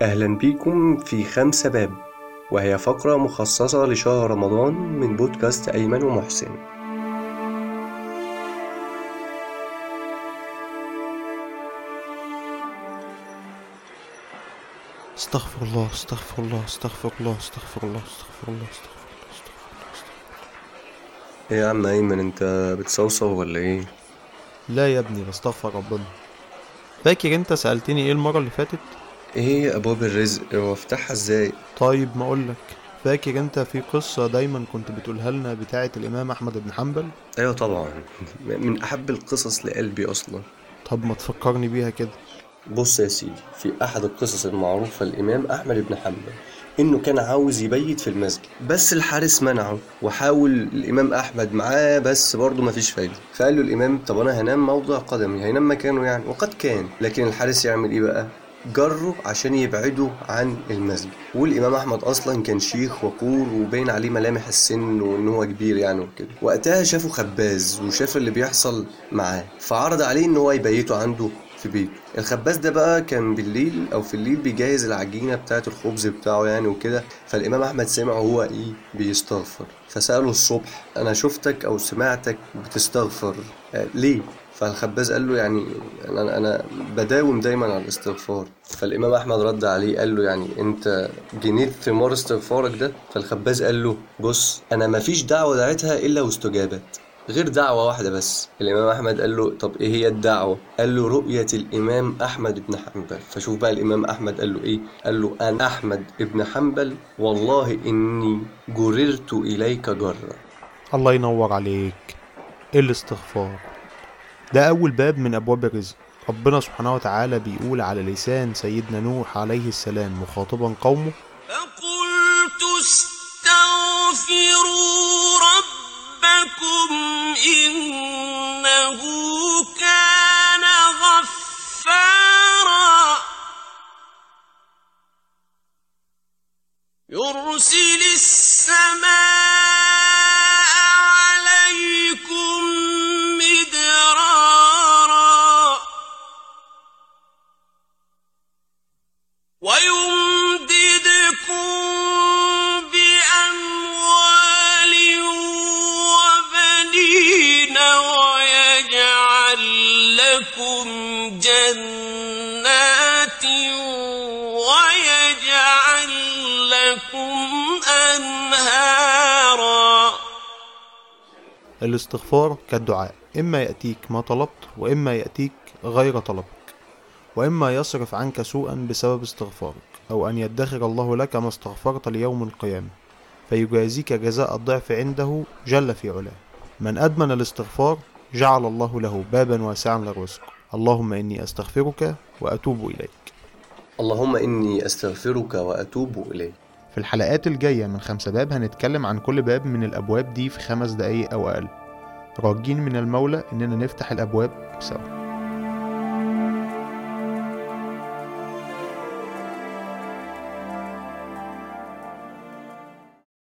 أهلا بيكم في خمسة باب وهي فقرة مخصصة لشهر رمضان من بودكاست أيمن ومحسن. استغفر الله استغفر الله استغفر الله استغفر الله استغفر الله استغفر الله استغفر الله. إيه يا عم أيمن أنت بتصوصو ولا إيه؟ لا يا ابني بستغفر ربنا. فاكر أنت سألتني إيه المرة اللي فاتت؟ إيه أبواب الرزق؟ وافتحها إزاي؟ طيب ما اقولك. فاكر انت في قصة دايما كنت بتقولها لنا بتاعة الإمام أحمد بن حنبل؟ أيوة طبعا. من أحب القصص لقلبي أصلا. طب ما تفكرني بيها كده. بص يا سيدي في أحد القصص المعروفة الإمام أحمد بن حنبل إنه كان عاوز يبيت في المسجد بس الحارس منعه وحاول الإمام أحمد معاه بس برضه مفيش فايدة. فقال له الإمام طب أنا هنام موضع قدمي. هينام مكانه يعني. وقد كان لكن الحارس يعمل إيه بقى؟ جره عشان يبعده عن المسجد. والإمام أحمد أصلا كان شيخ وقور وباين عليه ملامح السن وإن هو كبير يعني وكده. وقتها شافه خباز وشاف اللي بيحصل معاه فعرض عليه إن هو يبيته عنده في بيته. الخباز ده بقى كان بالليل أو في الليل بيجهز العجينة بتاعة الخبز بتاعه يعني وكده فالإمام أحمد سمع هو إيه بيستغفر. فسأله الصبح أنا شفتك أو سمعتك بتستغفر آه ليه؟ فالخباز قال له يعني أنا أنا بداوم دايما على الاستغفار. فالإمام أحمد رد عليه قال له يعني أنت جنيت ثمار استغفارك ده؟ فالخباز قال له بص أنا مفيش دعوة دعيتها إلا واستجابت غير دعوة واحدة بس. الإمام أحمد قال له طب إيه هي الدعوة؟ قال له رؤية الإمام أحمد بن حنبل. فشوف بقى الإمام أحمد قال له إيه؟ قال له أنا أحمد بن حنبل والله إني جررت إليك جرا. الله ينور عليك. الاستغفار. ده أول باب من أبواب الرزق. ربنا سبحانه وتعالى بيقول على لسان سيدنا نوح عليه السلام مخاطبا قومه جنات ويجعل لكم أنهارا. الاستغفار كالدعاء إما يأتيك ما طلبت وإما يأتيك غير طلبك وإما يصرف عنك سوءا بسبب استغفارك أو أن يدخر الله لك ما استغفرت ليوم القيامة فيجازيك جزاء الضعف عنده جل في علاه. من أدمن الاستغفار جعل الله له بابا واسعا للرزق. اللهم إني أستغفرك وأتوب إليك. اللهم إني أستغفرك وأتوب إليك. في الحلقات الجاية من خمسة باب هنتكلم عن كل باب من الأبواب دي في خمس دقايق أو أقل. راجين من المولى إننا نفتح الأبواب سوا.